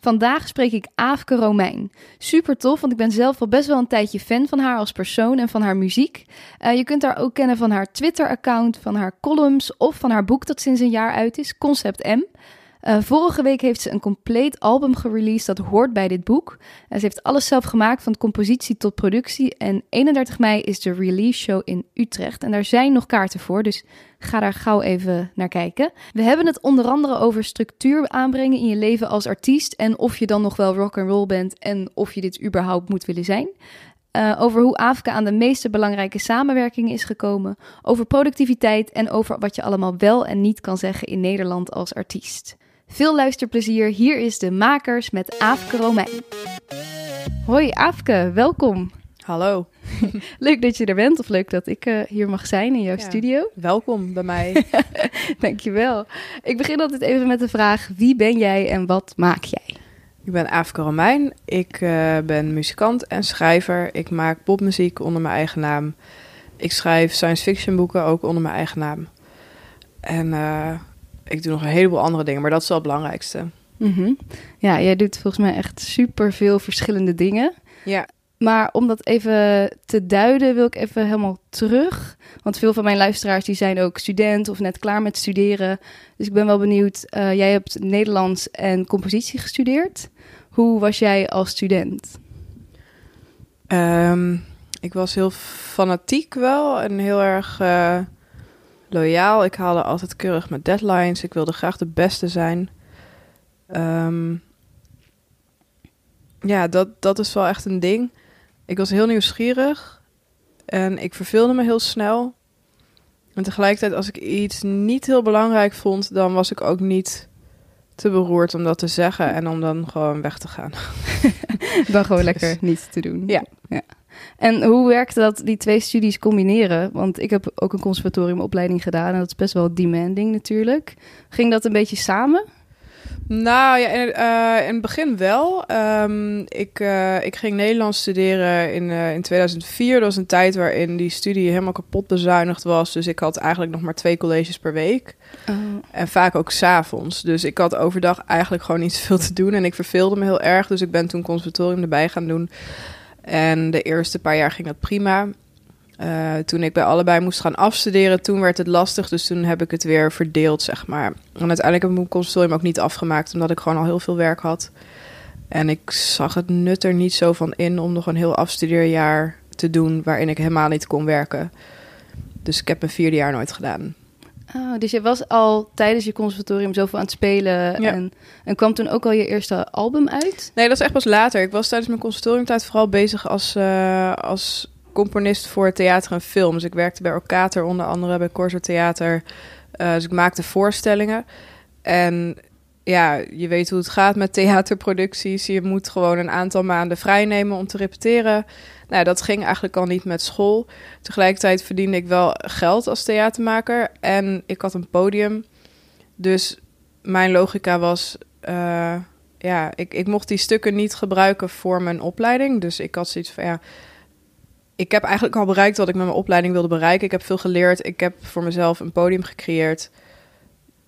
Vandaag spreek ik Aafke Romein. Super tof, want ik ben zelf al best wel een tijdje fan van haar als persoon en van haar muziek. Eh, je kunt haar ook kennen van haar Twitter-account, van haar columns of van haar boek dat sinds een jaar uit is, Concept M. Uh, vorige week heeft ze een compleet album gereleased dat hoort bij dit boek. Uh, ze heeft alles zelf gemaakt, van compositie tot productie. En 31 mei is de release show in Utrecht. En daar zijn nog kaarten voor, dus ga daar gauw even naar kijken. We hebben het onder andere over structuur aanbrengen in je leven als artiest. En of je dan nog wel rock and roll bent en of je dit überhaupt moet willen zijn. Uh, over hoe Afrika aan de meeste belangrijke samenwerkingen is gekomen. Over productiviteit en over wat je allemaal wel en niet kan zeggen in Nederland als artiest. Veel luisterplezier. Hier is de Makers met Aafke Romein. Hoi Aafke, welkom. Hallo. leuk dat je er bent of leuk dat ik uh, hier mag zijn in jouw Ja. studio. Welkom bij mij. Dankjewel. Ik begin altijd even met de vraag, wie ben jij en wat maak jij? ik ben Aafke Romein. Ik eh, ben muzikant en schrijver. Ik maak popmuziek onder mijn eigen naam. Ik schrijf science fiction boeken ook onder mijn eigen naam. En eh, ik doe nog een heleboel andere dingen, maar dat is wel het belangrijkste. Mhm. Ja, jij doet volgens mij echt super veel verschillende dingen. Ja. Maar om dat even te duiden, wil ik even helemaal terug. Want veel van mijn luisteraars die zijn ook student of net klaar met studeren. Dus ik ben wel benieuwd. eh, jij hebt Nederlands en compositie gestudeerd. Hoe was jij als student? Ehm, ik was heel fanatiek wel en heel erg eh, loyaal. Ik haalde altijd keurig met deadlines. Ik wilde graag de beste zijn. Ehm, ja, dat, dat is wel echt een ding. Ik was heel nieuwsgierig en ik verveelde me heel snel. En tegelijkertijd, als ik iets niet heel belangrijk vond, dan was ik ook niet te beroerd om dat te zeggen en om dan gewoon weg te gaan. Dan gewoon lekker niets te doen. Ja. En hoe werkte dat, die twee studies combineren? Want ik heb ook een conservatoriumopleiding gedaan en dat is best wel demanding natuurlijk. Ging dat een beetje samen? Nou ja, in, eh, in het begin wel. Ehm, ik, eh, ik ging Nederlands studeren in, eh, in 2004. Dat was een tijd waarin die studie helemaal kapot bezuinigd was. Dus ik had eigenlijk nog maar twee colleges per week. En vaak ook s'avonds. Dus ik had overdag eigenlijk gewoon niet zoveel te doen. En ik verveelde me heel erg. Dus ik ben toen conservatorium erbij gaan doen. En de eerste paar jaar ging dat prima. Eh, toen ik bij allebei moest gaan afstuderen, toen werd het lastig. Dus toen heb ik het weer verdeeld, zeg maar. En uiteindelijk heb ik mijn conservatorium ook niet afgemaakt, omdat ik gewoon al heel veel werk had. En ik zag het nut er niet zo van in om nog een heel afstudeerjaar te doen waarin ik helemaal niet kon werken. Dus ik heb mijn vierde jaar nooit gedaan. Oh, dus je was al tijdens je conservatorium zoveel aan het spelen Ja. en, en kwam toen ook al je eerste album uit? Nee, dat is echt pas later. Ik was tijdens mijn conservatoriumtijd vooral bezig als, eh, als componist voor theater en film. Dus ik werkte bij Orkater onder andere, bij Corso Theater. Eh, dus ik maakte voorstellingen. En ja, je weet hoe het gaat met theaterproducties. Je moet gewoon een aantal maanden vrij nemen om te repeteren. Nou, dat ging eigenlijk al niet met school. Tegelijkertijd verdiende ik wel geld als theatermaker. En ik had een podium. Dus mijn logica was... eh, ja, ik, ik mocht die stukken niet gebruiken voor mijn opleiding. Dus ik had zoiets van, ja... Ik heb eigenlijk al bereikt wat ik met mijn opleiding wilde bereiken. Ik heb veel geleerd. Ik heb voor mezelf een podium gecreëerd.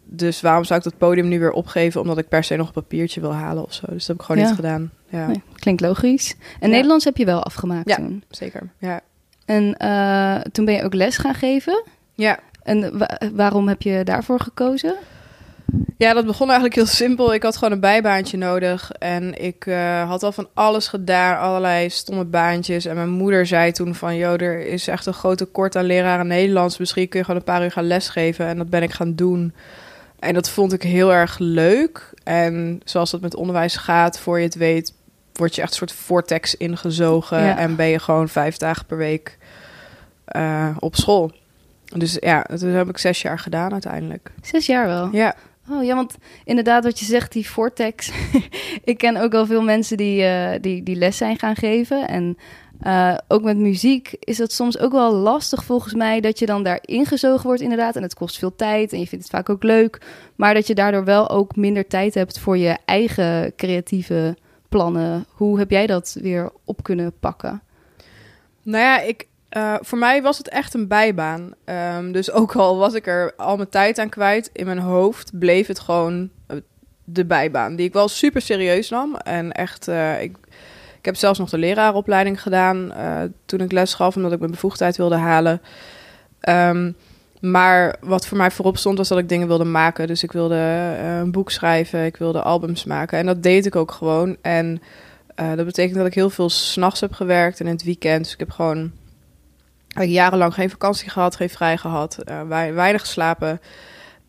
Dus waarom zou ik dat podium nu weer opgeven... omdat ik per se nog een papiertje wil halen of zo. Dus dat heb ik gewoon Ja. niet gedaan. Ja, Nee, klinkt logisch. En Ja. Nederlands heb je wel afgemaakt Ja. toen. zeker. Ja. En eh, toen ben je ook les gaan geven. ja, En wa- waarom heb je daarvoor gekozen? Ja, dat begon eigenlijk heel simpel. Ik had gewoon een bijbaantje nodig. En ik eh, had al van alles gedaan, allerlei stomme baantjes. En mijn moeder zei toen van... joh, er is echt een groot tekort aan leraren Nederlands. Misschien kun je gewoon een paar uur gaan lesgeven. En dat ben ik gaan doen. En dat vond ik heel erg leuk. En zoals dat met onderwijs gaat, voor je het weet... word je echt een soort vortex ingezogen. Ja. En ben je gewoon vijf dagen per week eh, op school. Dus ja, dat heb ik zes jaar gedaan uiteindelijk. Zes jaar wel. Ja. Oh ja, want inderdaad, wat je zegt, die vortex. ik ken ook wel veel mensen die, uh, die, die les zijn gaan geven. En uh, ook met muziek is het soms ook wel lastig volgens mij dat je dan daar ingezogen wordt inderdaad. En het kost veel tijd en je vindt het vaak ook leuk. Maar dat je daardoor wel ook minder tijd hebt voor je eigen creatieve plannen. Hoe heb jij dat weer op kunnen pakken? Nou ja, ik, uh, voor mij was het echt een bijbaan. Um, dus ook al was ik er al mijn tijd aan kwijt, in mijn hoofd bleef het gewoon de bijbaan. Die ik wel super serieus nam. En echt, uh, ik, ik heb zelfs nog de leraaropleiding gedaan toen ik les gaf, omdat ik mijn bevoegdheid wilde halen. Um, maar wat voor mij voorop stond was dat ik dingen wilde maken. Dus ik wilde een boek schrijven, ik wilde albums maken. En dat deed ik ook gewoon. En dat betekent dat ik heel veel s'nachts heb gewerkt en in het weekend. Dus ik heb gewoon ik jarenlang geen vakantie gehad, geen vrij gehad, uh, weinig geslapen.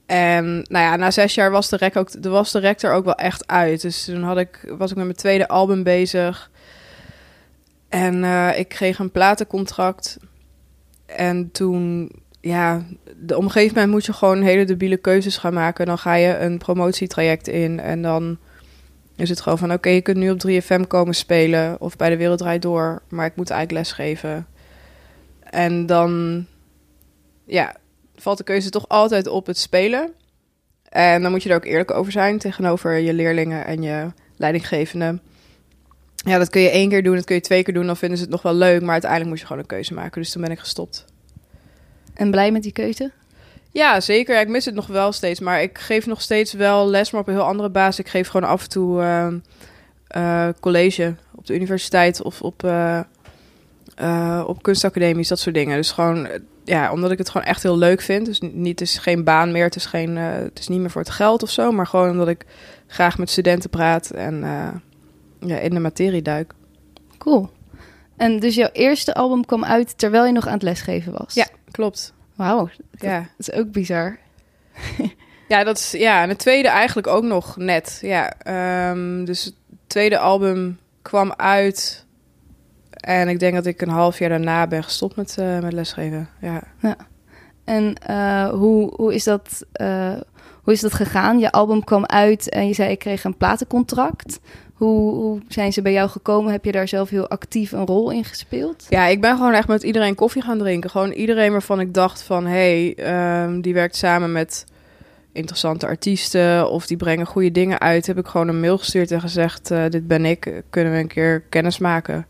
En nou ja, na zes jaar was de, rek ook, was de ook wel echt uit. Dus toen had ik, was ik met mijn tweede album bezig. En uh, ik kreeg een platencontract. En toen, ja, de, op een gegeven moment moet je gewoon hele debiele keuzes gaan maken. Dan ga je een promotietraject in en dan is het gewoon van... oké, je kunt nu op 3FM komen spelen of bij de Wereld Draait Door... maar ik moet eigenlijk lesgeven. En dan ja, valt de keuze toch altijd op het spelen. En dan moet je er ook eerlijk over zijn tegenover je leerlingen en je leidinggevende. Ja, dat kun je één keer doen, dat kun je twee keer doen, dan vinden ze het nog wel leuk. Maar uiteindelijk moet je gewoon een keuze maken. Dus toen ben ik gestopt. En blij met die keuze? Ja, zeker. ik mis het nog wel steeds. Maar ik geef nog steeds wel les, maar op een heel andere basis. Ik geef gewoon af en toe uh, college op de universiteit of op... Uh, uh, op kunstacademies, dat soort dingen. Dus gewoon, ja, omdat ik het gewoon echt heel leuk vind. Dus niet, het is geen baan meer, het is, geen, uh, het is niet meer voor het geld of zo. Maar gewoon omdat ik graag met studenten praat en uh, ja, in de materie duik. Cool. En dus jouw eerste album kwam uit terwijl je nog aan het lesgeven was? Ja, klopt. Wauw, ja. dat is ook bizar. ja, dat is, ja, en het tweede eigenlijk ook nog net. Ja, um, dus het tweede album kwam uit en ik denk dat ik een half jaar daarna ben gestopt met, uh, met lesgeven. Ja. ja. En uh, hoe, hoe, is dat, uh, hoe is dat gegaan? Je album kwam uit en je zei ik kreeg een platencontract. Hoe, hoe, zijn ze bij jou gekomen? Heb je daar zelf heel actief een rol in gespeeld? Ja, ik ben gewoon echt met iedereen koffie gaan drinken. Gewoon iedereen waarvan ik dacht van... hé, hey, um, die werkt samen met interessante artiesten... of die brengen goede dingen uit. Heb ik gewoon een mail gestuurd en gezegd... dit ben ik, kunnen we een keer kennis maken?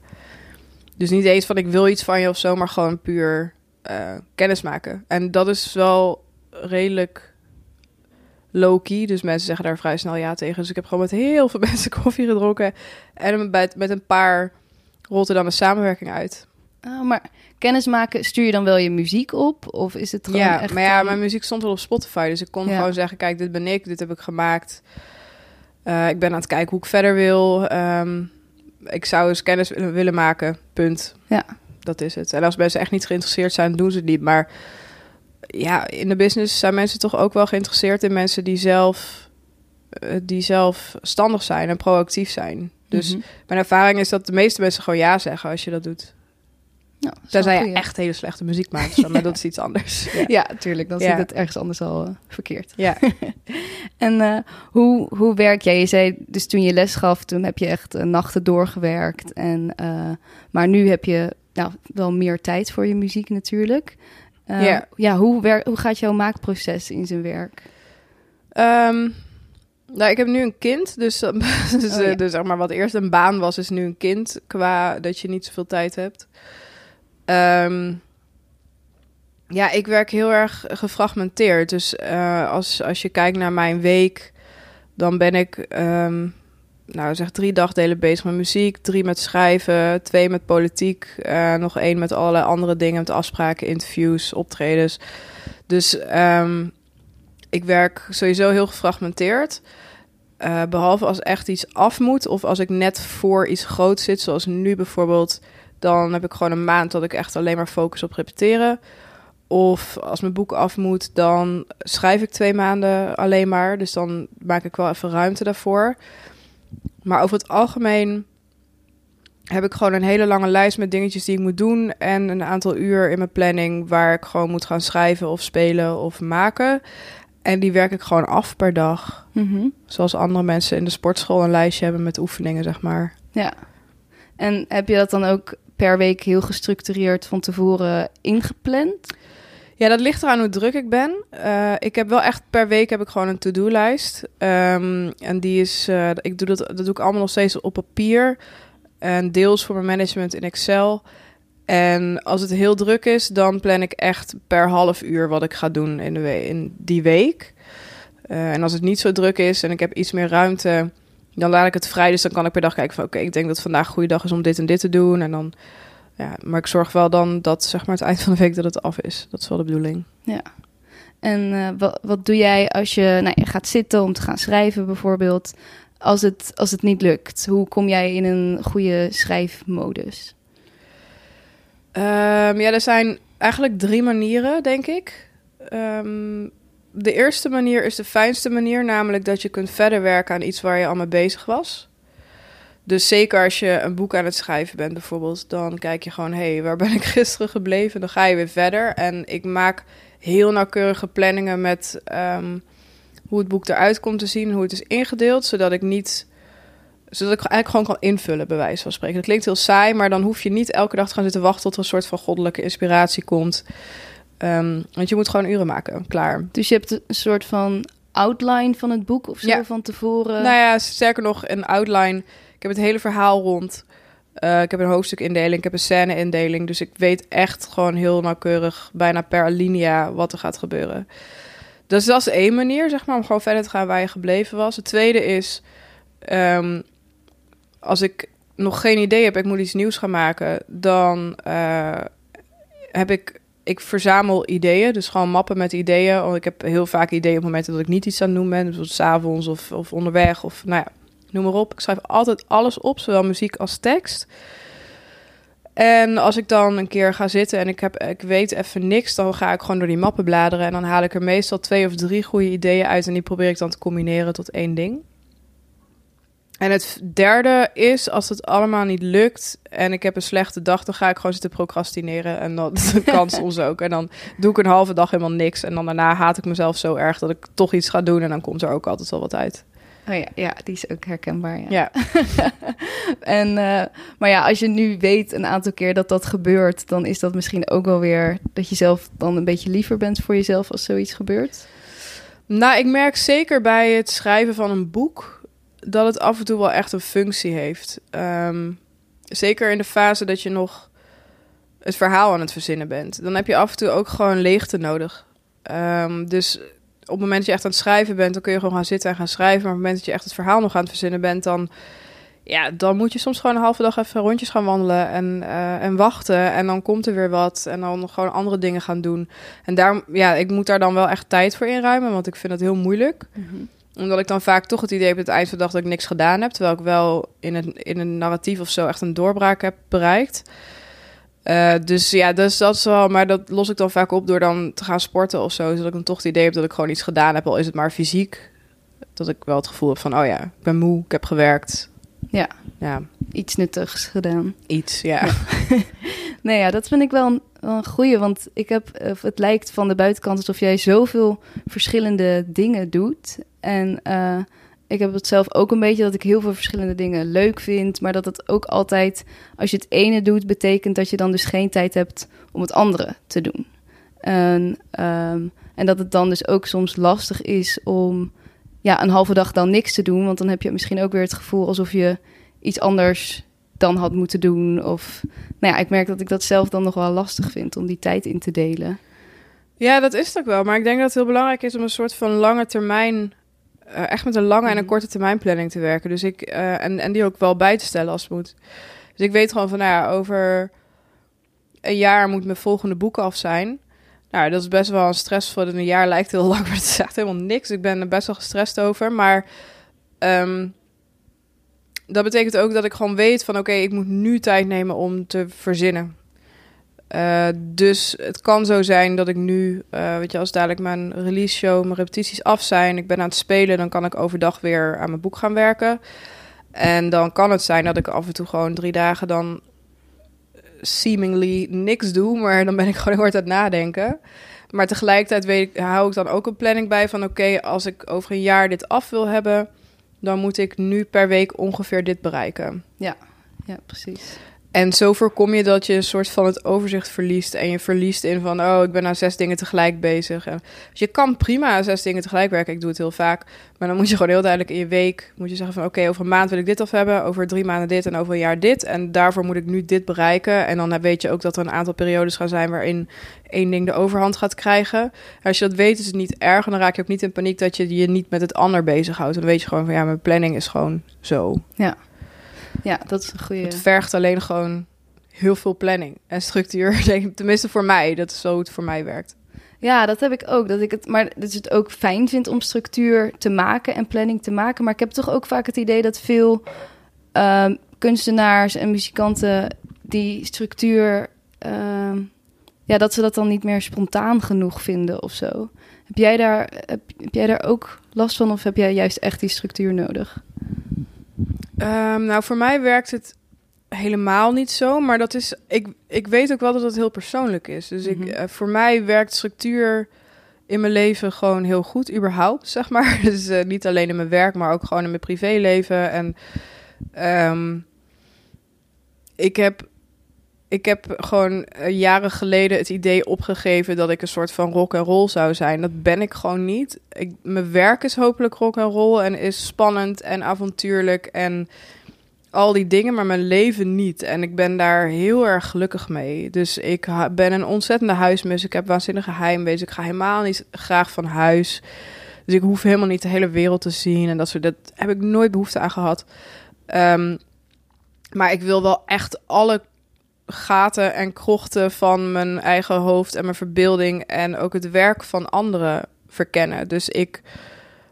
Dus niet eens van ik wil iets van je of zo, maar gewoon puur uh, kennis maken. En dat is wel redelijk low-key. Dus mensen zeggen daar vrij snel ja tegen. Dus ik heb gewoon met heel veel mensen koffie gedronken. En met, met een paar rolt er dan een samenwerking uit. Oh, maar kennis maken, stuur je dan wel je muziek op? Of is het gewoon ja, echt... maar ja, mijn muziek stond wel op Spotify. Dus ik kon ja. gewoon zeggen, kijk, dit ben ik, dit heb ik gemaakt. Uh, ik ben aan het kijken hoe ik verder wil. Um, ik zou eens kennis willen maken, punt. Ja. Dat is het. En als mensen echt niet geïnteresseerd zijn, doen ze het niet. Maar ja, in de business zijn mensen toch ook wel geïnteresseerd in mensen die zelf, uh, die zelf standig zijn en proactief zijn. Dus mm -hmm. mijn ervaring is dat de meeste mensen gewoon ja zeggen als je dat doet. Nou, Tenzij je echt hele slechte muziek maakt, zo, maar dat is iets anders. Ja, ja tuurlijk. Dan ja. zit het ergens anders al uh, verkeerd. Ja. en uh, hoe, hoe werk jij? Je zei, dus toen je les gaf, toen heb je echt uh, nachten doorgewerkt. En, maar nu heb je nou, wel meer tijd voor je muziek natuurlijk. ja. ja hoe, wer- hoe gaat jouw maakproces in zijn werk? Um, nou, ik heb nu een kind, dus, dus, oh, ja. dus zeg maar wat eerst een baan was, is nu een kind. Qua dat je niet zoveel tijd hebt. Um, ja, ik werk heel erg gefragmenteerd. Dus uh, als, als je kijkt naar mijn week, dan ben ik, um, nou zeg drie dagdelen bezig met muziek, drie met schrijven, twee met politiek, uh, nog één met alle andere dingen, met afspraken, interviews, optredens. Dus um, ik werk sowieso heel gefragmenteerd. Uh, behalve als echt iets af moet of als ik net voor iets groots zit, zoals nu bijvoorbeeld dan heb ik gewoon een maand dat ik echt alleen maar focus op repeteren. Of als mijn boek af moet, dan schrijf ik twee maanden alleen maar. Dus dan maak ik wel even ruimte daarvoor. Maar over het algemeen heb ik gewoon een hele lange lijst met dingetjes die ik moet doen. En een aantal uur in mijn planning waar ik gewoon moet gaan schrijven of spelen of maken. En die werk ik gewoon af per dag. Mhm. Zoals andere mensen in de sportschool een lijstje hebben met oefeningen, zeg maar. Ja. En heb je dat dan ook per week heel gestructureerd van tevoren ingepland? Ja, dat ligt eraan hoe druk ik ben. Uh, ik heb wel echt per week heb ik gewoon een to-do-lijst. Um, en die is, uh, ik doe dat, dat doe ik allemaal nog steeds op papier. En deels voor mijn management in Excel. En als het heel druk is, dan plan ik echt per half uur wat ik ga doen in, de in die week. Uh, en als het niet zo druk is en ik heb iets meer ruimte, dan laat ik het vrij. Dus dan kan ik per dag kijken van oké, okay, ik denk dat vandaag een goede dag is om dit en dit te doen. En dan, ja, maar ik zorg wel dan dat zeg maar het eind van de week dat het af is. Dat is wel de bedoeling. Ja. En uh, wat, wat doe jij als je, nou, je gaat zitten om te gaan schrijven bijvoorbeeld? Als het, als het niet lukt, hoe kom jij in een goede schrijfmodus? Um, ja, er zijn eigenlijk drie manieren, denk ik. Um, de eerste manier is de fijnste manier, namelijk dat je kunt verder werken aan iets waar je al mee bezig was. Dus zeker als je een boek aan het schrijven bent bijvoorbeeld, dan kijk je gewoon, hé, hey, waar ben ik gisteren gebleven? Dan ga je weer verder. En ik maak heel nauwkeurige planningen met um, hoe het boek eruit komt te zien, hoe het is ingedeeld, zodat ik niet zodat ik eigenlijk gewoon kan invullen, bij wijze van spreken. Dat klinkt heel saai, maar dan hoef je niet elke dag te gaan zitten wachten tot er een soort van goddelijke inspiratie komt. Um, want je moet gewoon uren maken, klaar. Dus je hebt een soort van outline van het boek of zo ja. van tevoren? Nou ja, sterker nog, een outline. Ik heb het hele verhaal rond. Uh, ik heb een hoofdstukindeling, ik heb een scène-indeling. Dus ik weet echt gewoon heel nauwkeurig, bijna per alinea, wat er gaat gebeuren. Dus dat is één manier, zeg maar, om gewoon verder te gaan waar je gebleven was. Het tweede is, um, als ik nog geen idee heb, ik moet iets nieuws gaan maken, dan uh, heb ik, ik verzamel ideeën, dus gewoon mappen met ideeën. Want ik heb heel vaak ideeën op momenten dat ik niet iets aan het doen ben, bijvoorbeeld s'avonds of, of onderweg of nou ja, noem maar op. Ik schrijf altijd alles op, zowel muziek als tekst. En als ik dan een keer ga zitten en ik, heb, ik weet even niks, dan ga ik gewoon door die mappen bladeren. En dan haal ik er meestal twee of drie goede ideeën uit. En die probeer ik dan te combineren tot één ding. En het derde is, als het allemaal niet lukt en ik heb een slechte dag, dan ga ik gewoon zitten procrastineren. En dat kan soms ook. En dan doe ik een halve dag helemaal niks. En dan daarna haat ik mezelf zo erg dat ik toch iets ga doen. En dan komt er ook altijd wel wat uit. Oh ja, ja die is ook herkenbaar. Ja. ja. en, uh, maar ja, als je nu weet een aantal keer dat dat gebeurt, dan is dat misschien ook wel weer dat je zelf dan een beetje liever bent voor jezelf als zoiets gebeurt. Nou, ik merk zeker bij het schrijven van een boek dat het af en toe wel echt een functie heeft. Um, zeker in de fase dat je nog het verhaal aan het verzinnen bent. Dan heb je af en toe ook gewoon leegte nodig. Um, dus op het moment dat je echt aan het schrijven bent, dan kun je gewoon gaan zitten en gaan schrijven. Maar op het moment dat je echt het verhaal nog aan het verzinnen bent, dan, ja, dan moet je soms gewoon een halve dag even rondjes gaan wandelen en, uh, en wachten. En dan komt er weer wat. En dan gewoon andere dingen gaan doen. En daar, ja, ik moet daar dan wel echt tijd voor inruimen, want ik vind het heel moeilijk. -hmm omdat ik dan vaak toch het idee heb het eind van de dag dat ik niks gedaan heb. Terwijl ik wel in een, in een narratief of zo echt een doorbraak heb bereikt. Uh, dus ja, dus dat is wel. Maar dat los ik dan vaak op door dan te gaan sporten of zo. Zodat ik dan toch het idee heb dat ik gewoon iets gedaan heb. Al is het maar fysiek. Dat ik wel het gevoel heb van, oh ja, ik ben moe, ik heb gewerkt. Ja, ja. iets nuttigs gedaan. Iets, ja. ja. nee, ja, dat vind ik wel een, wel een goeie. Want ik heb, het lijkt van de buitenkant alsof jij zoveel verschillende dingen doet. En uh, ik heb het zelf ook een beetje dat ik heel veel verschillende dingen leuk vind. Maar dat het ook altijd, als je het ene doet, betekent dat je dan dus geen tijd hebt om het andere te doen. En, um, en dat het dan dus ook soms lastig is om ja, een halve dag dan niks te doen. Want dan heb je misschien ook weer het gevoel alsof je iets anders dan had moeten doen. Of nou ja, ik merk dat ik dat zelf dan nog wel lastig vind om die tijd in te delen. Ja, dat is het ook wel. Maar ik denk dat het heel belangrijk is om een soort van lange termijn uh, echt met een lange en een korte termijn planning te werken. Dus ik, uh, en, en die ook wel bij te stellen als het moet. Dus ik weet gewoon van, nou ja, over een jaar moet mijn volgende boek af zijn. Nou, dat is best wel een stressvol. Een jaar lijkt heel lang, maar het is echt helemaal niks. Ik ben er best wel gestrest over. Maar um, dat betekent ook dat ik gewoon weet van... oké, okay, ik moet nu tijd nemen om te verzinnen. Uh, dus het kan zo zijn dat ik nu, uh, weet je, als dadelijk mijn release show, mijn repetities af zijn, ik ben aan het spelen, dan kan ik overdag weer aan mijn boek gaan werken. En dan kan het zijn dat ik af en toe gewoon drie dagen dan seemingly niks doe, maar dan ben ik gewoon heel hard aan het nadenken. Maar tegelijkertijd weet ik, hou ik dan ook een planning bij van... oké, als ik over een jaar dit af wil hebben... dan moet ik nu per week ongeveer dit bereiken. Ja, ja precies. En zo voorkom je dat je een soort van het overzicht verliest. En je verliest in van, oh, ik ben nou zes dingen tegelijk bezig. En, dus je kan prima zes dingen tegelijk werken. Ik doe het heel vaak. Maar dan moet je gewoon heel duidelijk in je week... moet je zeggen van, oké, over een maand wil ik dit af hebben. Over drie maanden dit en over een jaar dit. En daarvoor moet ik nu dit bereiken. En dan weet je ook dat er een aantal periodes gaan zijn... waarin één ding de overhand gaat krijgen. En als je dat weet, is het niet erg. En dan raak je ook niet in paniek dat je je niet met het ander bezighoudt. Dan weet je gewoon van, ja, mijn planning is gewoon zo. Ja. Ja, dat is een goede. Het vergt alleen gewoon heel veel planning en structuur. Tenminste voor mij, dat is zo het voor mij werkt. Ja, dat heb ik ook. Dat ik het, maar dat is het ook fijn vind om structuur te maken en planning te maken. Maar ik heb toch ook vaak het idee dat veel ehm, kunstenaars en muzikanten die structuur, uh, ja, dat ze dat dan niet meer spontaan genoeg vinden of zo. Heb jij daar, heb, heb jij daar ook last van of heb jij juist echt die structuur nodig? Um, nou, voor mij werkt het helemaal niet zo. Maar dat is. Ik, ik weet ook wel dat het heel persoonlijk is. Dus ik, mhm. eh, voor mij werkt structuur in mijn leven gewoon heel goed, überhaupt, zeg maar. Dus uh, niet alleen in mijn werk, maar ook gewoon in mijn privéleven. En um, ik heb. Ik heb gewoon uh, jaren geleden het idee opgegeven dat ik een soort van rock en roll zou zijn. Dat ben ik gewoon niet. Ik, mijn werk is hopelijk rock en roll en is spannend en avontuurlijk en al die dingen, maar mijn leven niet. En ik ben daar heel erg gelukkig mee. Dus ik ben een ontzettende huismus. Ik heb waanzinnige heimwee. Ik ga helemaal niet graag van huis. Dus ik hoef helemaal niet de hele wereld te zien. En dat soort. Dat heb ik nooit behoefte aan gehad. Um, maar ik wil wel echt alle gaten en krochten van mijn eigen hoofd en mijn verbeelding en ook het werk van anderen verkennen. Dus ik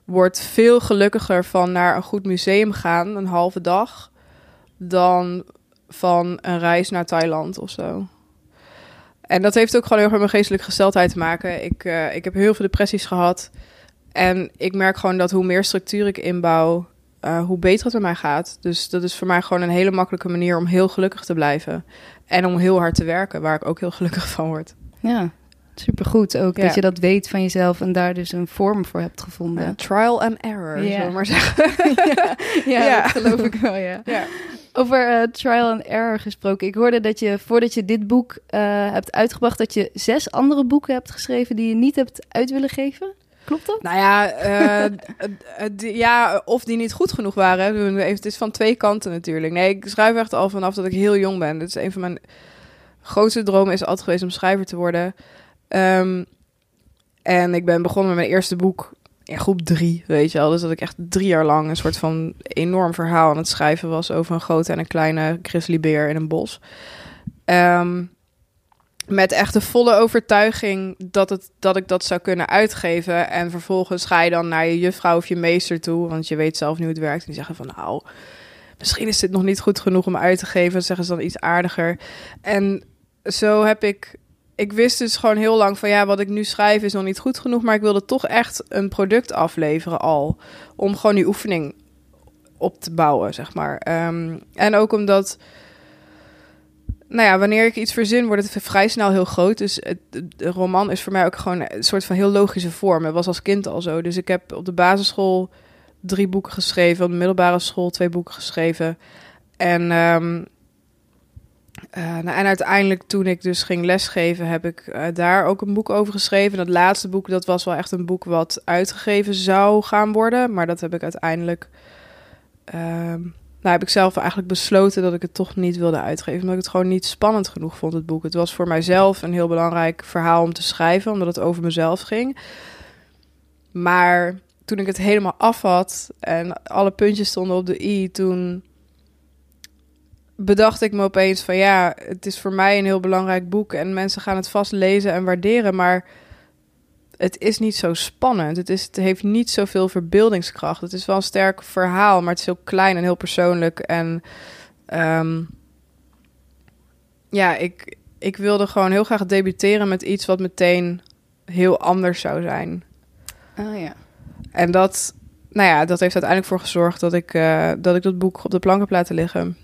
word veel gelukkiger van naar een goed museum gaan, een halve dag, dan van een reis naar Thailand of zo. En dat heeft ook gewoon heel erg met mijn geestelijke gesteldheid te maken. Ik, uh, ik heb heel veel depressies gehad. En ik merk gewoon dat hoe meer structuur ik inbouw, uh, hoe beter het met mij gaat. Dus dat is voor mij gewoon een hele makkelijke manier om heel gelukkig te blijven. En om heel hard te werken, waar ik ook heel gelukkig van word. Ja, supergoed ook. Dat je dat weet van jezelf en daar dus een vorm voor hebt gevonden. trial and error, ja. maar zeggen. ja, ja, dat geloof ik wel, ja. Over uh, trial and error gesproken. Ik hoorde dat je voordat je dit boek uh, hebt uitgebracht, dat je zes andere boeken hebt geschreven die je niet hebt uit willen geven. Klopt dat? Nou ja, uh, ja, of die niet goed genoeg waren. Het is van twee kanten natuurlijk. Nee, ik schrijf echt al vanaf dat ik heel jong ben. Dat is een van mijn grootste dromen is altijd geweest om schrijver te worden. Um, en ik ben begonnen met mijn eerste boek in groep drie, weet je wel. Dus dat ik echt drie jaar lang een soort van enorm verhaal aan het schrijven was over een grote en een kleine grizzlybeer in een bos. Um, met echt de volle overtuiging dat, het, dat ik dat zou kunnen uitgeven. En vervolgens ga je dan naar je juffrouw of je meester toe, want je weet zelf nu hoe het werkt. En die zeggen van nou, misschien is dit nog niet goed genoeg om uit te geven. Dan zeggen ze dan iets aardiger. En zo heb ik ik wist dus gewoon heel lang van ja, wat ik nu schrijf is nog niet goed genoeg, maar ik wilde toch echt een product afleveren al. Om gewoon die oefening op te bouwen, zeg maar. Ehm, en ook omdat, nou ja, wanneer ik iets verzin, wordt het vrij snel heel groot. Dus het, de roman is voor mij ook gewoon een soort van heel logische vorm. Het was als kind al zo. Dus ik heb op de basisschool drie boeken geschreven, op de middelbare school twee boeken geschreven. En um, uh, nou, en uiteindelijk toen ik dus ging lesgeven, heb ik uh, daar ook een boek over geschreven. Dat laatste boek, dat was wel echt een boek wat uitgegeven zou gaan worden. Maar dat heb ik uiteindelijk... Uh, nou, heb ik zelf eigenlijk besloten dat ik het toch niet wilde uitgeven. Omdat ik het gewoon niet spannend genoeg vond, het boek. Het was voor mijzelf een heel belangrijk verhaal om te schrijven, omdat het over mezelf ging. Maar toen ik het helemaal af had en alle puntjes stonden op de i, toen bedacht ik me opeens van ja, het is voor mij een heel belangrijk boek en mensen gaan het vast lezen en waarderen, maar het is niet zo spannend. Het, is, het heeft niet zoveel verbeeldingskracht. Het is wel een sterk verhaal, maar het is heel klein en heel persoonlijk. En um, ja, ik, ik wilde gewoon heel graag debuteren met iets wat meteen heel anders zou zijn. Oh ja. En dat, nou ja, dat heeft uiteindelijk voor gezorgd dat ik, uh, dat ik dat boek op de plank heb laten liggen.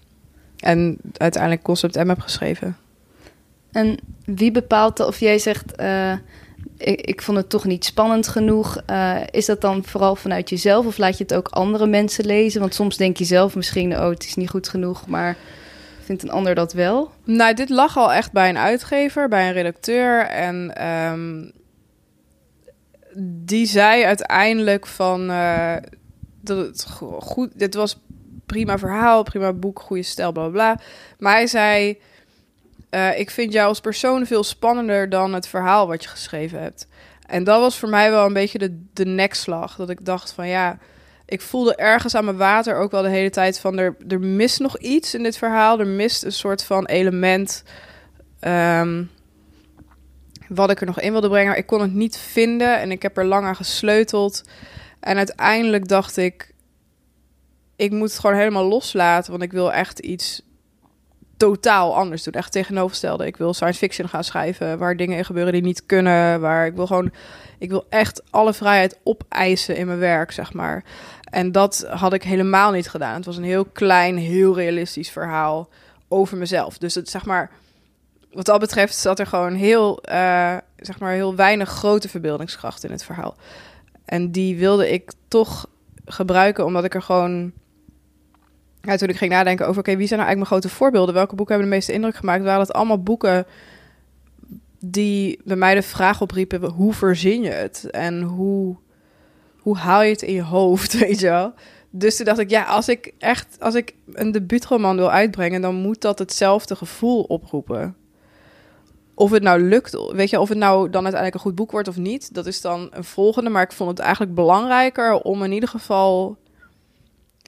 En uiteindelijk Concept M heb geschreven. En wie bepaalt, of jij zegt, uh, ik, vond het toch niet spannend genoeg. Uh, is dat dan vooral vanuit jezelf of laat je het ook andere mensen lezen? Want soms denk je zelf misschien, oh, het is niet goed genoeg, maar vindt een ander dat wel? Nou, dit lag al echt bij een uitgever, bij een redacteur. En um, die zei uiteindelijk van uh, dat het goed, dit was prima verhaal, prima boek, goede stijl, bla bla. Maar hij zei uh, ik vind jou als persoon veel spannender dan het verhaal wat je geschreven hebt. En dat was voor mij wel een beetje de, de nekslag. Dat ik dacht van ja, ik voelde ergens aan mijn water ook wel de hele tijd van er, er mist nog iets in dit verhaal. Er mist een soort van element um, wat ik er nog in wilde brengen. ik kon het niet vinden en ik heb er lang aan gesleuteld. En uiteindelijk dacht ik, ik moet het gewoon helemaal loslaten, want ik wil echt iets totaal anders doen. Echt tegenovergestelde. Ik wil science fiction gaan schrijven waar dingen in gebeuren die niet kunnen. Waar ik wil gewoon, ik wil echt alle vrijheid opeisen in mijn werk, zeg maar. En dat had ik helemaal niet gedaan. Het was een heel klein, heel realistisch verhaal over mezelf. Dus het zeg maar, wat dat betreft zat er gewoon heel, uh, zeg maar, heel weinig grote verbeeldingskracht in het verhaal. En die wilde ik toch gebruiken, omdat ik er gewoon toen ik ging nadenken over, oké, wie zijn nou eigenlijk mijn grote voorbeelden? Welke boeken hebben de meeste indruk gemaakt? Waren het allemaal boeken die bij mij de vraag opriepen, hoe verzin je het? En hoe, hoe haal je het in je hoofd, weet je wel? Dus toen dacht ik, ja, als ik echt, als ik een debuutroman wil uitbrengen, dan moet dat hetzelfde gevoel oproepen. Of het nou lukt, weet je, of het nou dan uiteindelijk een goed boek wordt of niet, dat is dan een volgende. Maar ik vond het eigenlijk belangrijker om in ieder geval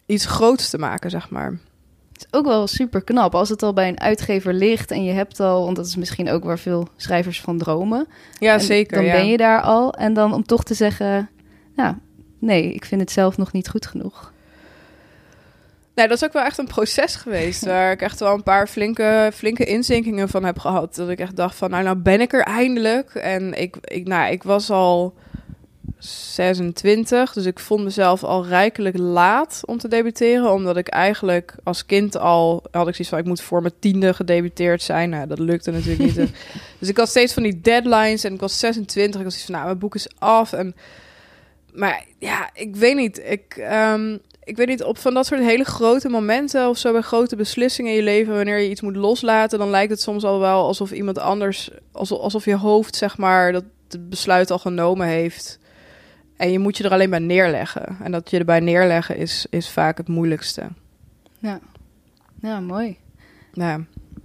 iets groots te maken, zeg maar. Het is ook wel super knap als het al bij een uitgever ligt en je hebt al, want dat is misschien ook waar veel schrijvers van dromen. Ja, zeker. Dan ben je daar al en dan om toch te zeggen, nou, nee, ik vind het zelf nog niet goed genoeg. Nee, dat is ook wel echt een proces geweest. waar ik echt wel een paar flinke, flinke inzinkingen van heb gehad. Dat ik echt dacht van, nou, nou ben ik er eindelijk. En ik, ik, nou, ik was al 26. Dus ik vond mezelf al rijkelijk laat om te debuteren. Omdat ik eigenlijk als kind al had ik zoiets van ik moet voor mijn tiende gedebuteerd zijn. Nou, dat lukte natuurlijk niet. dus ik had steeds van die deadlines en ik was 26. Ik was zoiets van nou, mijn boek is af. En, maar ja, ik weet niet. Ik, um, ik weet niet, op van dat soort hele grote momenten of zo bij grote beslissingen in je leven, wanneer je iets moet loslaten, dan lijkt het soms al wel alsof iemand anders, alsof, alsof je hoofd, zeg maar, dat het besluit al genomen heeft. En je moet je er alleen bij neerleggen. En dat je erbij neerleggen is, is vaak het moeilijkste. Ja, ja mooi. Ja.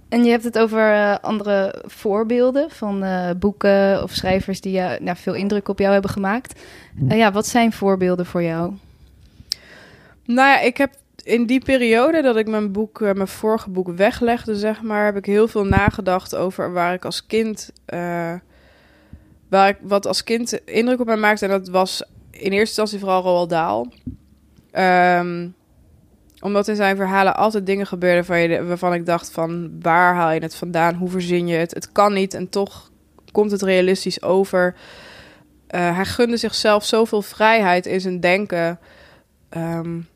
En je hebt het over uh, andere voorbeelden van uh, boeken of schrijvers die uh, nou, veel indruk op jou hebben gemaakt. ja, wat zijn voorbeelden voor jou? Nou ja, ik heb in die periode dat ik mijn boek, mijn vorige boek weglegde, zeg maar, heb ik heel veel nagedacht over waar ik als kind waar ik wat als kind indruk op mij maakte. En dat was in eerste instantie vooral Roald Dahl. Um, omdat in zijn verhalen altijd dingen gebeurden waar je, waarvan ik dacht van... waar haal je het vandaan? Hoe verzin je het? Het kan niet en toch komt het realistisch over. Uh, hij gunde zichzelf zoveel vrijheid in zijn denken. Um,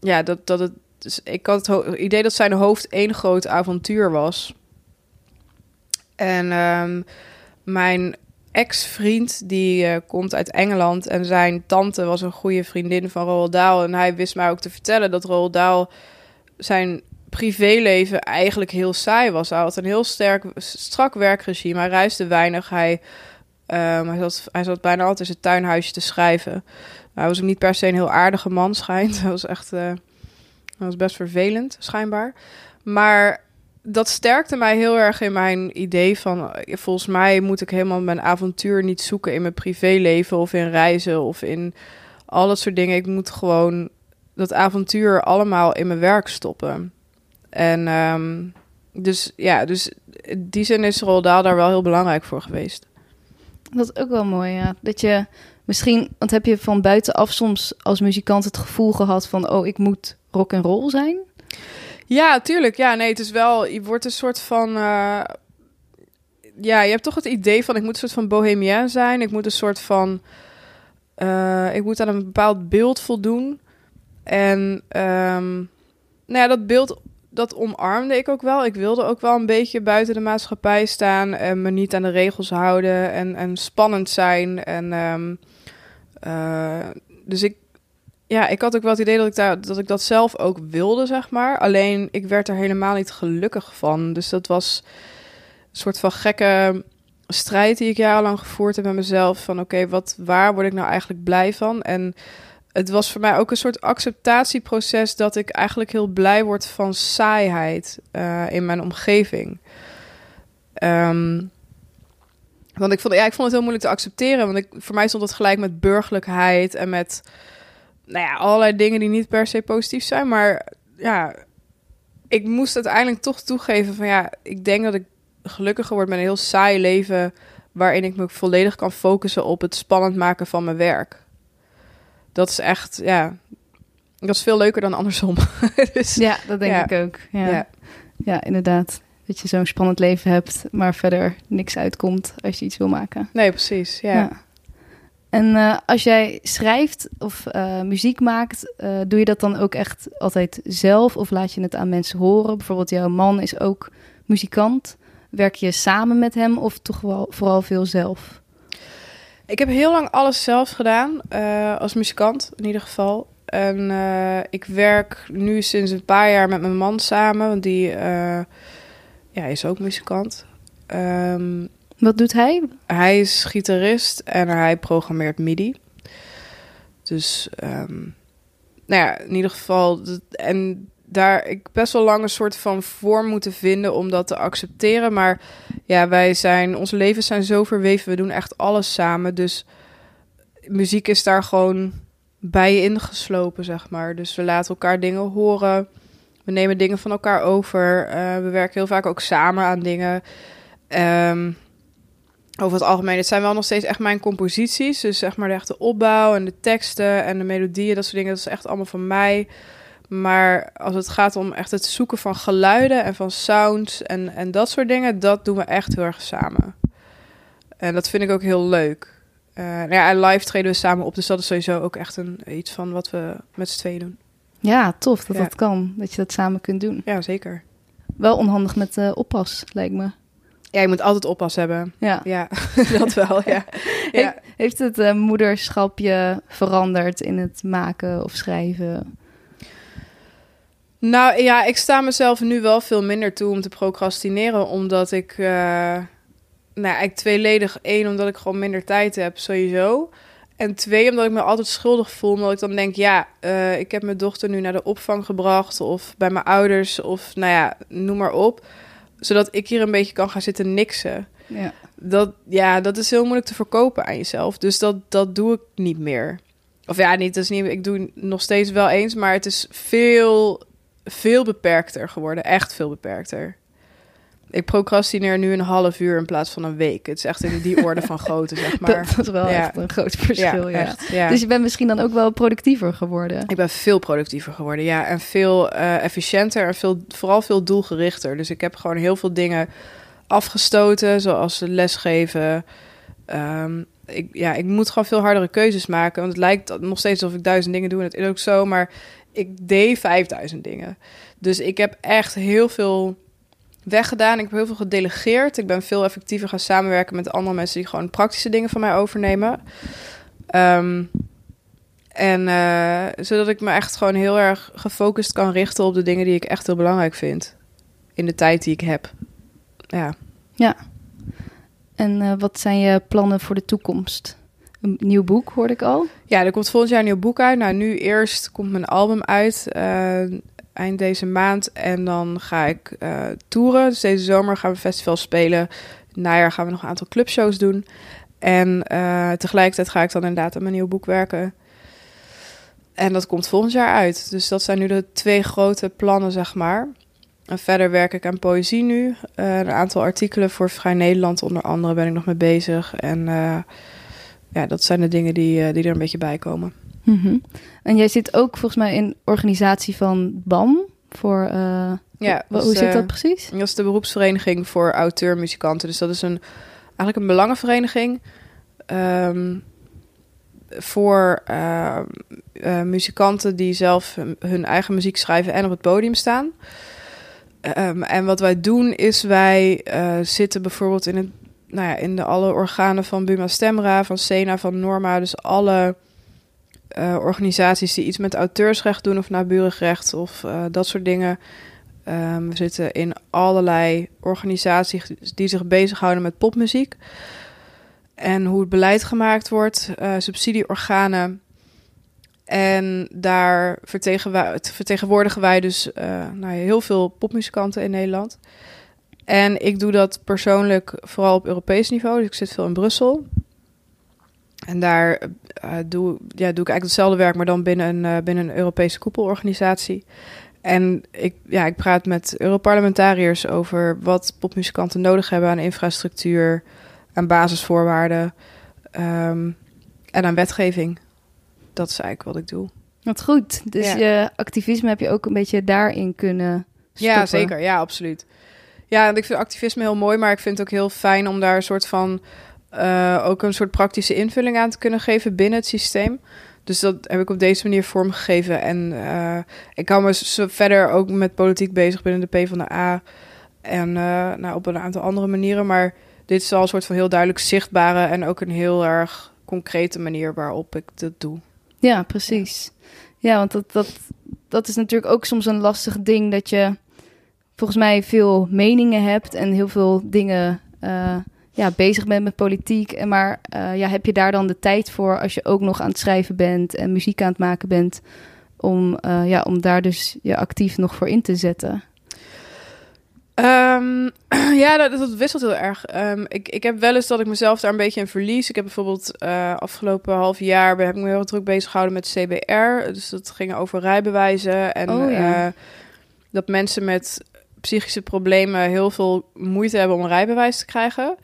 ja, dat, dat het... Dus ik had het idee dat zijn hoofd één groot avontuur was. En um, mijn ex-vriend, die uh, komt uit Engeland. En zijn tante was een goede vriendin van Roald Dahl. En hij wist mij ook te vertellen dat Roald Dahl zijn privéleven eigenlijk heel saai was. Hij had een heel sterk, strak werkregime. Hij reisde weinig. Hij, um, hij, zat, hij zat bijna altijd in zijn tuinhuisje te schrijven. Hij was ook niet per se een heel aardige man, schijnt. Hij was echt... Uh, hij was best vervelend, schijnbaar. Maar dat sterkte mij heel erg in mijn idee van... volgens mij moet ik helemaal mijn avontuur niet zoeken in mijn privéleven... of in reizen of in al dat soort dingen. Ik moet gewoon dat avontuur allemaal in mijn werk stoppen. En um, dus ja, dus die zin is Roldaal daar wel heel belangrijk voor geweest. Dat is ook wel mooi, ja. Dat je misschien, want heb je van buitenaf soms als muzikant het gevoel gehad van... oh, ik moet rock en roll zijn? Ja, tuurlijk. Ja, nee, het is wel. Je wordt een soort van. Uh, ja, je hebt toch het idee van ik moet een soort van bohemien zijn. Ik moet een soort van. Uh, ik moet aan een bepaald beeld voldoen. En um, nou ja, dat beeld dat omarmde ik ook wel. Ik wilde ook wel een beetje buiten de maatschappij staan en me niet aan de regels houden en, en spannend zijn. En ehm, eh, dus ik, ja, ik had ook wel het idee dat ik, daar, dat ik dat zelf ook wilde, zeg maar. Alleen ik werd er helemaal niet gelukkig van. Dus dat was een soort van gekke strijd die ik jarenlang gevoerd heb met mezelf. Van oké, wat waar word ik nou eigenlijk blij van? En het was voor mij ook een soort acceptatieproces dat ik eigenlijk heel blij word van saaiheid uh, in mijn omgeving. Um, want ik vond, ja, ik vond het heel moeilijk te accepteren. Want ik, voor mij stond het gelijk met burgerlijkheid en met nou ja, allerlei dingen die niet per se positief zijn. Maar ja, ik moest uiteindelijk toch toegeven van ja, ik denk dat ik gelukkiger word met een heel saai leven. Waarin ik me volledig kan focussen op het spannend maken van mijn werk. Dat is echt, ja, dat is veel leuker dan andersom. dus, ja, dat denk ik ook. Ja. ja. Ja. inderdaad. Dat je zo'n spannend leven hebt, maar verder niks uitkomt als je iets wil maken. Nee, precies. Ja. ja. En uh, als jij schrijft of uh, muziek maakt, uh, doe je dat dan ook echt altijd zelf of laat je het aan mensen horen? Bijvoorbeeld jouw man is ook muzikant. Werk je samen met hem of toch wel vooral veel zelf? Ik heb heel lang alles zelf gedaan, als muzikant in ieder geval. En ik werk nu sinds een paar jaar met mijn man samen, want die ja, is ook muzikant. Um, Wat doet hij? Hij is gitarist en hij programmeert MIDI. Dus, um, nou ja, in ieder geval. En daar ik best wel lang een soort van vorm moeten vinden om dat te accepteren. Maar ja, wij zijn, onze levens zijn zo verweven. We doen echt alles samen. Dus muziek is daar gewoon bij ingeslopen, zeg maar. Dus we laten elkaar dingen horen. We nemen dingen van elkaar over. Uh, we werken heel vaak ook samen aan dingen. Um, over het algemeen, het zijn wel nog steeds echt mijn composities. Dus zeg maar de echte opbouw en de teksten en de melodieën, dat soort dingen. Dat is echt allemaal van mij. Maar als het gaat om echt het zoeken van geluiden en van sounds en, en dat soort dingen, dat doen we echt heel erg samen. En dat vind ik ook heel leuk. Uh, nou ja, en live treden we samen op, dus dat is sowieso ook echt een, iets van wat we met z'n tweeën doen. Ja, tof dat dat kan, dat je dat samen kunt doen. Ja, zeker. Wel onhandig met uh, oppas, lijkt me. Ja, je moet altijd oppas hebben. Ja, ja dat wel, ja. ja. Heeft het uh, moederschapje veranderd in het maken of schrijven? Nou ja, ik sta mezelf nu wel veel minder toe om te procrastineren, omdat ik, uh, nou eigenlijk tweeledig. één, omdat ik gewoon minder tijd heb, sowieso. En twee, omdat ik me altijd schuldig voel. Omdat ik dan denk, ja, uh, ik heb mijn dochter nu naar de opvang gebracht. Of bij mijn ouders. Of nou ja, noem maar op zodat ik hier een beetje kan gaan zitten niksen. Ja. Dat, ja, dat is heel moeilijk te verkopen aan jezelf. Dus dat, dat doe ik niet meer. Of ja, niet, dat is niet, ik doe nog steeds wel eens, maar het is veel, veel beperkter geworden. Echt veel beperkter. Ik procrastineer nu een half uur in plaats van een week. Het is echt in die orde van grootte, zeg maar. Dat, is wel echt een groot verschil, ja, ja. Dus je bent misschien dan ook wel productiever geworden? Ik ben veel productiever geworden, ja. En veel uh, efficiënter en veel, vooral veel doelgerichter. Dus ik heb gewoon heel veel dingen afgestoten, zoals lesgeven. Um, ik, ja, ik moet gewoon veel hardere keuzes maken. Want het lijkt nog steeds alsof ik duizend dingen doe. En het is ook zo, maar ik deed vijfduizend dingen. Dus ik heb echt heel veel weggedaan. Ik heb heel veel gedelegeerd. Ik ben veel effectiever gaan samenwerken met andere mensen die gewoon praktische dingen van mij overnemen. Ehm, en uh, zodat ik me echt gewoon heel erg gefocust kan richten op de dingen die ik echt heel belangrijk vind. In de tijd die ik heb. Ja. Ja. En uh, wat zijn je plannen voor de toekomst? Een nieuw boek hoorde ik al. Ja, er komt volgend jaar een nieuw boek uit. Nou, nu eerst komt mijn album uit. Uh, eind deze maand. En dan ga ik uh, toeren. Dus deze zomer gaan we festivals spelen. Najaar gaan we nog een aantal clubshows doen. En uh, tegelijkertijd ga ik dan inderdaad aan mijn nieuw boek werken. En dat komt volgend jaar uit. Dus dat zijn nu de twee grote plannen, zeg maar. En verder werk ik aan poëzie nu. Uh, een aantal artikelen voor Vrij Nederland onder andere ben ik nog mee bezig. En ja, dat zijn de dingen die, die er een beetje bij komen. Mhm. En jij zit ook volgens mij in organisatie van BAM voor. Uh, ja, hoe, hoe zit dat precies? Dat is de beroepsvereniging voor auteur-muzikanten. Dus dat is een, eigenlijk een belangenvereniging um, voor uh, uh, muzikanten die zelf hun eigen muziek schrijven en op het podium staan. Ehm, en wat wij doen is wij zitten bijvoorbeeld in, het, nou ja, in de alle organen van Buma Stemra, van Sena, van Norma. Dus alle uh, organisaties die iets met auteursrecht doen of naburig recht of uh, dat soort dingen. Um, we zitten in allerlei organisaties die zich bezighouden met popmuziek. En hoe het beleid gemaakt wordt, uh, subsidieorganen. En daar vertegenwoordigen wij dus nou, heel veel popmuzikanten in Nederland. En ik doe dat persoonlijk vooral op Europees niveau. Dus ik zit veel in Brussel. En daar uh, doe, ja, doe ik eigenlijk hetzelfde werk, maar dan binnen een, uh, binnen een Europese koepelorganisatie. En ik, ja, ik praat met Europarlementariërs over wat popmuzikanten nodig hebben aan infrastructuur, aan basisvoorwaarden um, en aan wetgeving. Dat is eigenlijk wat ik doe. Wat goed. Dus ja. je activisme heb je ook een beetje daarin kunnen stoppen. Ja, zeker. Ja, absoluut. Ja, en ik vind activisme heel mooi, maar ik vind het ook heel fijn om daar een soort van uh, ook een soort praktische invulling aan te kunnen geven binnen het systeem. Dus dat heb ik op deze manier vormgegeven. En uh, ik hou me verder ook met politiek bezig binnen de P van de A. En uh, nou, op een aantal andere manieren. Maar dit is al een soort van heel duidelijk zichtbare en ook een heel erg concrete manier waarop ik dat doe. Ja, precies. Ja, want dat, dat, dat is natuurlijk ook soms een lastig ding dat je volgens mij veel meningen hebt en heel veel dingen ja, bezig bent met politiek. En maar uh, ja, heb je daar dan de tijd voor als je ook nog aan het schrijven bent en muziek aan het maken bent, om, uh, ja, om daar dus je actief nog voor in te zetten? Um, ja, dat, dat, wisselt heel erg. Um, ik, ik heb wel eens dat ik mezelf daar een beetje in verlies. Ik heb bijvoorbeeld uh, afgelopen half jaar heb ik me heel druk bezig gehouden met CBR. Dus dat ging over rijbewijzen. En oh, ja. uh, dat mensen met psychische problemen heel veel moeite hebben om een rijbewijs te krijgen.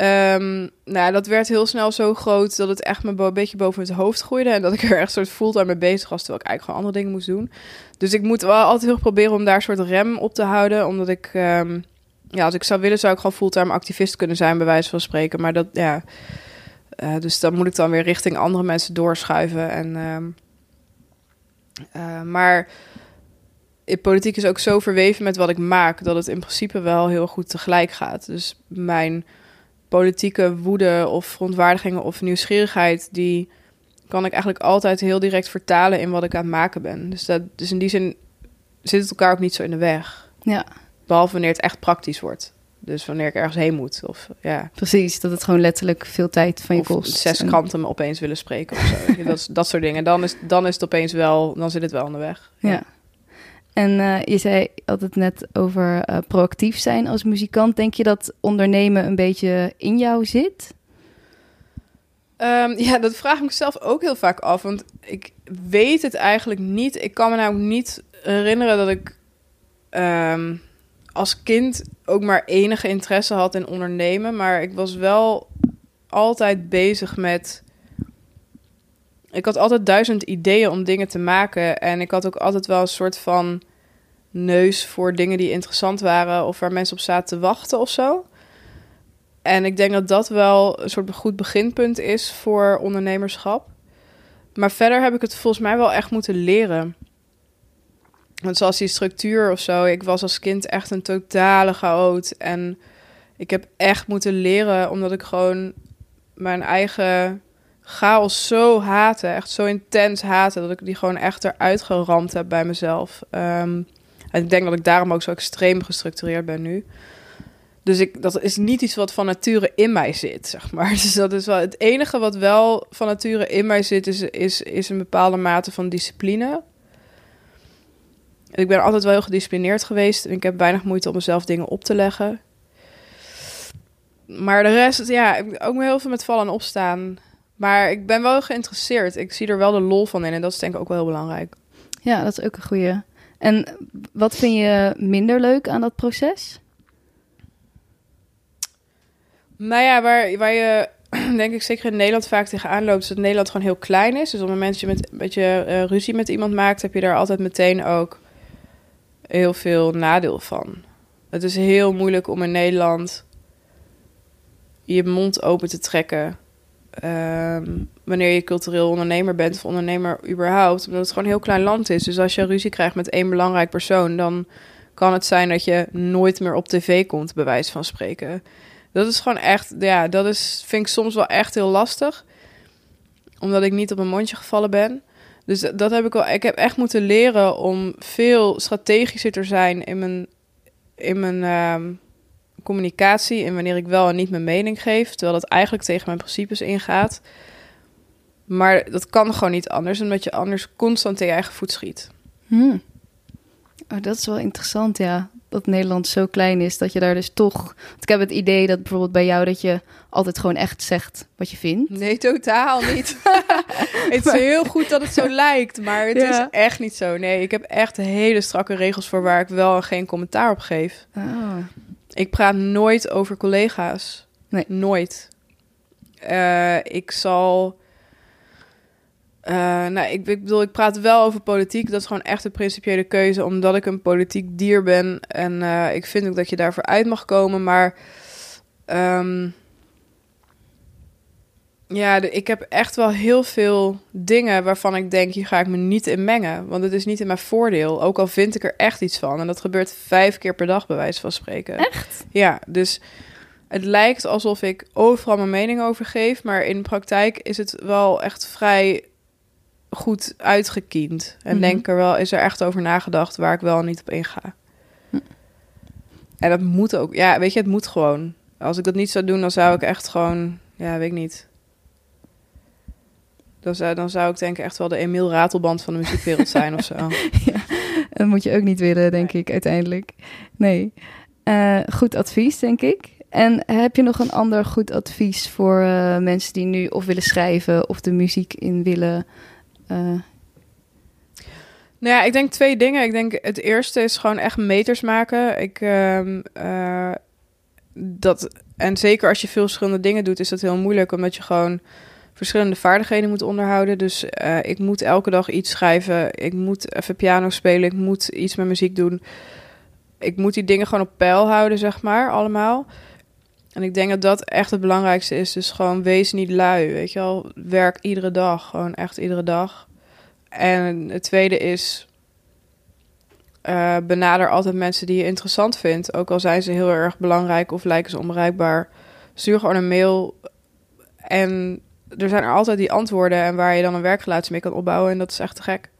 Um, nou, dat werd heel snel zo groot dat het echt me een beetje boven het hoofd groeide. En dat ik er echt soort fulltime mee bezig was, terwijl ik eigenlijk gewoon andere dingen moest doen. Dus ik moet wel altijd heel proberen om daar een soort rem op te houden. Omdat ik, um, ja, als ik zou willen, zou ik gewoon fulltime activist kunnen zijn, bij wijze van spreken. Maar dat, ja. Uh, dus dan moet ik dan weer richting andere mensen doorschuiven. En, um, uh, maar politiek is ook zo verweven met wat ik maak, dat het in principe wel heel goed tegelijk gaat. Dus mijn politieke woede of verontwaardigingen of nieuwsgierigheid, die kan ik eigenlijk altijd heel direct vertalen in wat ik aan het maken ben. Dus, dat, dus in die zin zit het elkaar ook niet zo in de weg. Ja. Behalve wanneer het echt praktisch wordt. Dus wanneer ik ergens heen moet. Of, ja. Precies, dat het gewoon letterlijk veel tijd van je of kost. zes en... kranten me opeens willen spreken of zo. dat, dat soort dingen. Dan is, dan is het opeens wel, dan zit het wel aan de weg. Ja. ja. En uh, je zei altijd net over uh, proactief zijn als muzikant. Denk je dat ondernemen een beetje in jou zit? Um, ja, dat vraag ik mezelf ook heel vaak af. Want ik weet het eigenlijk niet. Ik kan me nou niet herinneren dat ik um, als kind ook maar enige interesse had in ondernemen. Maar ik was wel altijd bezig met ik had altijd duizend ideeën om dingen te maken. En ik had ook altijd wel een soort van neus voor dingen die interessant waren of waar mensen op zaten te wachten of zo. En ik denk dat dat wel een soort goed beginpunt is voor ondernemerschap. Maar verder heb ik het volgens mij wel echt moeten leren. Want zoals die structuur of zo, ik was als kind echt een totale chaot. En ik heb echt moeten leren, omdat ik gewoon mijn eigen chaos zo haatte, echt zo intens haatte, dat ik die gewoon echt eruit geramd heb bij mezelf. Um, en ik denk dat ik daarom ook zo extreem gestructureerd ben nu. Dus ik, dat is niet iets wat van nature in mij zit, zeg maar. Dus dat is wel het enige wat wel van nature in mij zit, is, is, is een bepaalde mate van discipline. Ik ben altijd wel heel gedisciplineerd geweest en ik heb weinig moeite om mezelf dingen op te leggen. Maar de rest, ja, ook heel veel met vallen en opstaan. Maar ik ben wel geïnteresseerd. Ik zie er wel de lol van in en dat is denk ik ook wel heel belangrijk. Ja, dat is ook een goede. En wat vind je minder leuk aan dat proces? Nou ja, waar, waar je denk ik zeker in Nederland vaak tegenaan loopt, is dat Nederland gewoon heel klein is. Dus op het moment dat je met, een beetje uh, ruzie met iemand maakt, heb je daar altijd meteen ook heel veel nadeel van. Het is heel moeilijk om in Nederland je mond open te trekken um, wanneer je cultureel ondernemer bent of ondernemer überhaupt. Omdat het gewoon een heel klein land is. Dus als je ruzie krijgt met één belangrijk persoon, dan kan het zijn dat je nooit meer op tv komt, bij wijze van spreken. Dat is gewoon echt, ja, dat is, vind ik soms wel echt heel lastig. Omdat ik niet op mijn mondje gevallen ben. Dus dat heb ik wel. Ik heb echt moeten leren om veel strategischer te zijn in mijn, in mijn ehm, communicatie. En wanneer ik wel en niet mijn mening geef. Terwijl dat eigenlijk tegen mijn principes ingaat. Maar dat kan gewoon niet anders, omdat je anders constant in je eigen voet schiet. Hmm. Oh, dat is wel interessant, ja. Dat Nederland zo klein is dat je daar dus toch. Want ik heb het idee dat bijvoorbeeld bij jou dat je altijd gewoon echt zegt wat je vindt. Nee, totaal niet. het is heel goed dat het zo lijkt, maar het is echt niet zo. Nee, ik heb echt hele strakke regels voor waar ik wel en geen commentaar op geef. Oh. Ik praat nooit over collega's. Nee. Nooit. Eh, ik zal uh, nou, ik, ik, bedoel, ik praat wel over politiek. Dat is gewoon echt een principiële keuze, omdat ik een politiek dier ben. En uh, ik vind ook dat je daarvoor uit mag komen. Maar um, ja, de, ik heb echt wel heel veel dingen waarvan ik denk, hier ga ik me niet in mengen. Want het is niet in mijn voordeel. Ook al vind ik er echt iets van. En dat gebeurt vijf keer per dag, bij wijze van spreken. Echt? Ja, dus het lijkt alsof ik overal mijn mening over geef. Maar in de praktijk is het wel echt vrij goed uitgekiend. En Mhm. denk er wel, is er echt over nagedacht waar ik wel en niet op inga. Hm. En dat moet ook. Ja, weet je, het moet gewoon. Als ik dat niet zou doen, dan zou ik echt gewoon, ja, weet ik niet. Dan zou, dan zou ik denk ik echt wel de Emiel Ratelband van de muziekwereld zijn of zo. Dat moet je ook niet willen, denk ik, uiteindelijk. Nee. Eh, goed advies, denk ik. En heb je nog een ander goed advies voor eh, mensen die nu of willen schrijven of de muziek in willen? eh, Nou ja, ik denk twee dingen. Ik denk het eerste is gewoon echt meters maken. Ik, ehm, eh, dat, en zeker als je veel verschillende dingen doet, is dat heel moeilijk, omdat je gewoon verschillende vaardigheden moet onderhouden. Dus eh, ik moet elke dag iets schrijven. Ik moet even piano spelen. Ik moet iets met muziek doen. Ik moet die dingen gewoon op peil houden, zeg maar, allemaal. En ik denk dat dat echt het belangrijkste is. Dus gewoon wees niet lui, weet je wel. Werk iedere dag, gewoon echt iedere dag. En het tweede is... eh, benader altijd mensen die je interessant vindt. Ook al zijn ze heel erg belangrijk of lijken ze onbereikbaar. Stuur gewoon een mail. En er zijn er altijd die antwoorden... en waar je dan een werkrelatie mee kan opbouwen. En dat is echt te gek.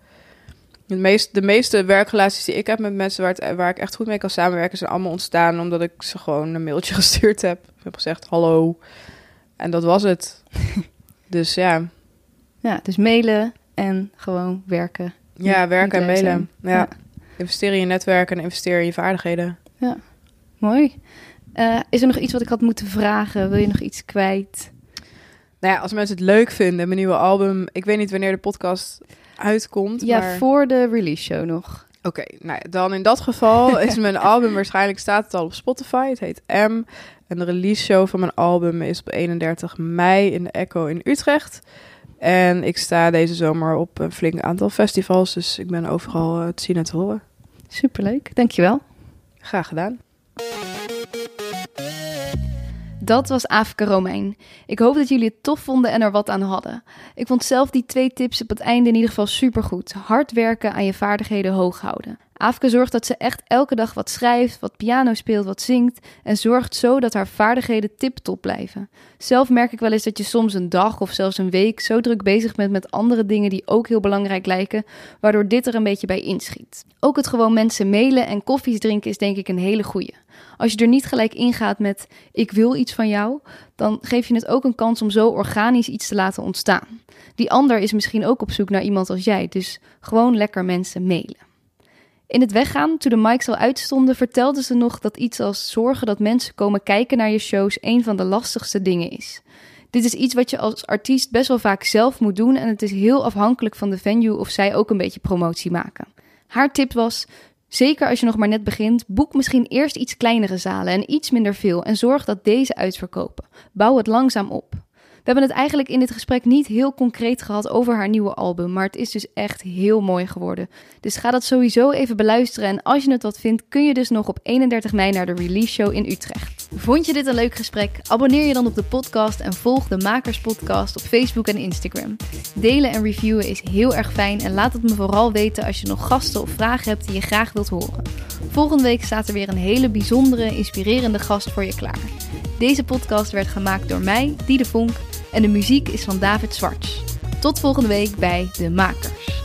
De meeste, de meeste werkrelaties die ik heb met mensen waar, het, waar ik echt goed mee kan samenwerken, zijn allemaal ontstaan omdat ik ze gewoon een mailtje gestuurd heb. Ik heb gezegd hallo. En dat was het. dus ja, ja, dus mailen en gewoon werken. ja werken en mailen. Ja. Ja. Investeer in je netwerk en investeer in je vaardigheden. Mooi. Eh, is er nog iets wat ik had moeten vragen? Wil je nog iets kwijt? Nou ja, als mensen het leuk vinden, mijn nieuwe album. Ik weet niet wanneer de podcast uitkomt. Ja, maar... voor de release show nog. Oké, nou ja, dan in dat geval is mijn album waarschijnlijk staat het al op Spotify. Het heet M. En de release show van mijn album is op 31 mei in de Echo in Utrecht. En ik sta deze zomer op een flink aantal festivals, dus ik ben overal eh, te zien en te horen. Superleuk, dankjewel. Graag gedaan. Dat was Afrika Romein. Ik hoop dat jullie het tof vonden en er wat aan hadden. Ik vond zelf die twee tips op het einde in ieder geval supergoed. Hard werken aan je vaardigheden hoog houden. Afrika zorgt dat ze echt elke dag wat schrijft, wat piano speelt, wat zingt en zorgt zo dat haar vaardigheden tip-top blijven. Zelf merk ik wel eens dat je soms een dag of zelfs een week zo druk bezig bent met andere dingen die ook heel belangrijk lijken, waardoor dit er een beetje bij inschiet. Ook het gewoon mensen mailen en koffies drinken is denk ik een hele goeie. Als je er niet gelijk ingaat met ik wil iets van jou, dan geef je het ook een kans om zo organisch iets te laten ontstaan. Die ander is misschien ook op zoek naar iemand als jij, dus gewoon lekker mensen mailen. In het weggaan, toen de mics al uitstonden, vertelde ze nog dat iets als zorgen dat mensen komen kijken naar je shows een van de lastigste dingen is. Dit is iets wat je als artiest best wel vaak zelf moet doen en het is heel afhankelijk van de venue of zij ook een beetje promotie maken. Haar tip was: Zeker als je nog maar net begint, boek misschien eerst iets kleinere zalen en iets minder veel en zorg dat deze uitverkopen. Bouw het langzaam op. We hebben het eigenlijk in dit gesprek niet heel concreet gehad over haar nieuwe album, maar het is dus echt heel mooi geworden. Dus ga dat sowieso even beluisteren en als je het wat vindt, kun je dus nog op 31 mei naar de release show in Utrecht. Vond je dit een leuk gesprek? Abonneer je dan op de podcast en volg de Makers Podcast op Facebook en Instagram. Delen en reviewen is heel erg fijn en laat het me vooral weten als je nog gasten of vragen hebt die je graag wilt horen. Volgende week staat er weer een hele bijzondere, inspirerende gast voor je klaar. Deze podcast werd gemaakt door mij, Die de Vonk, en de muziek is van David Zwarts. Tot volgende week bij De Makers.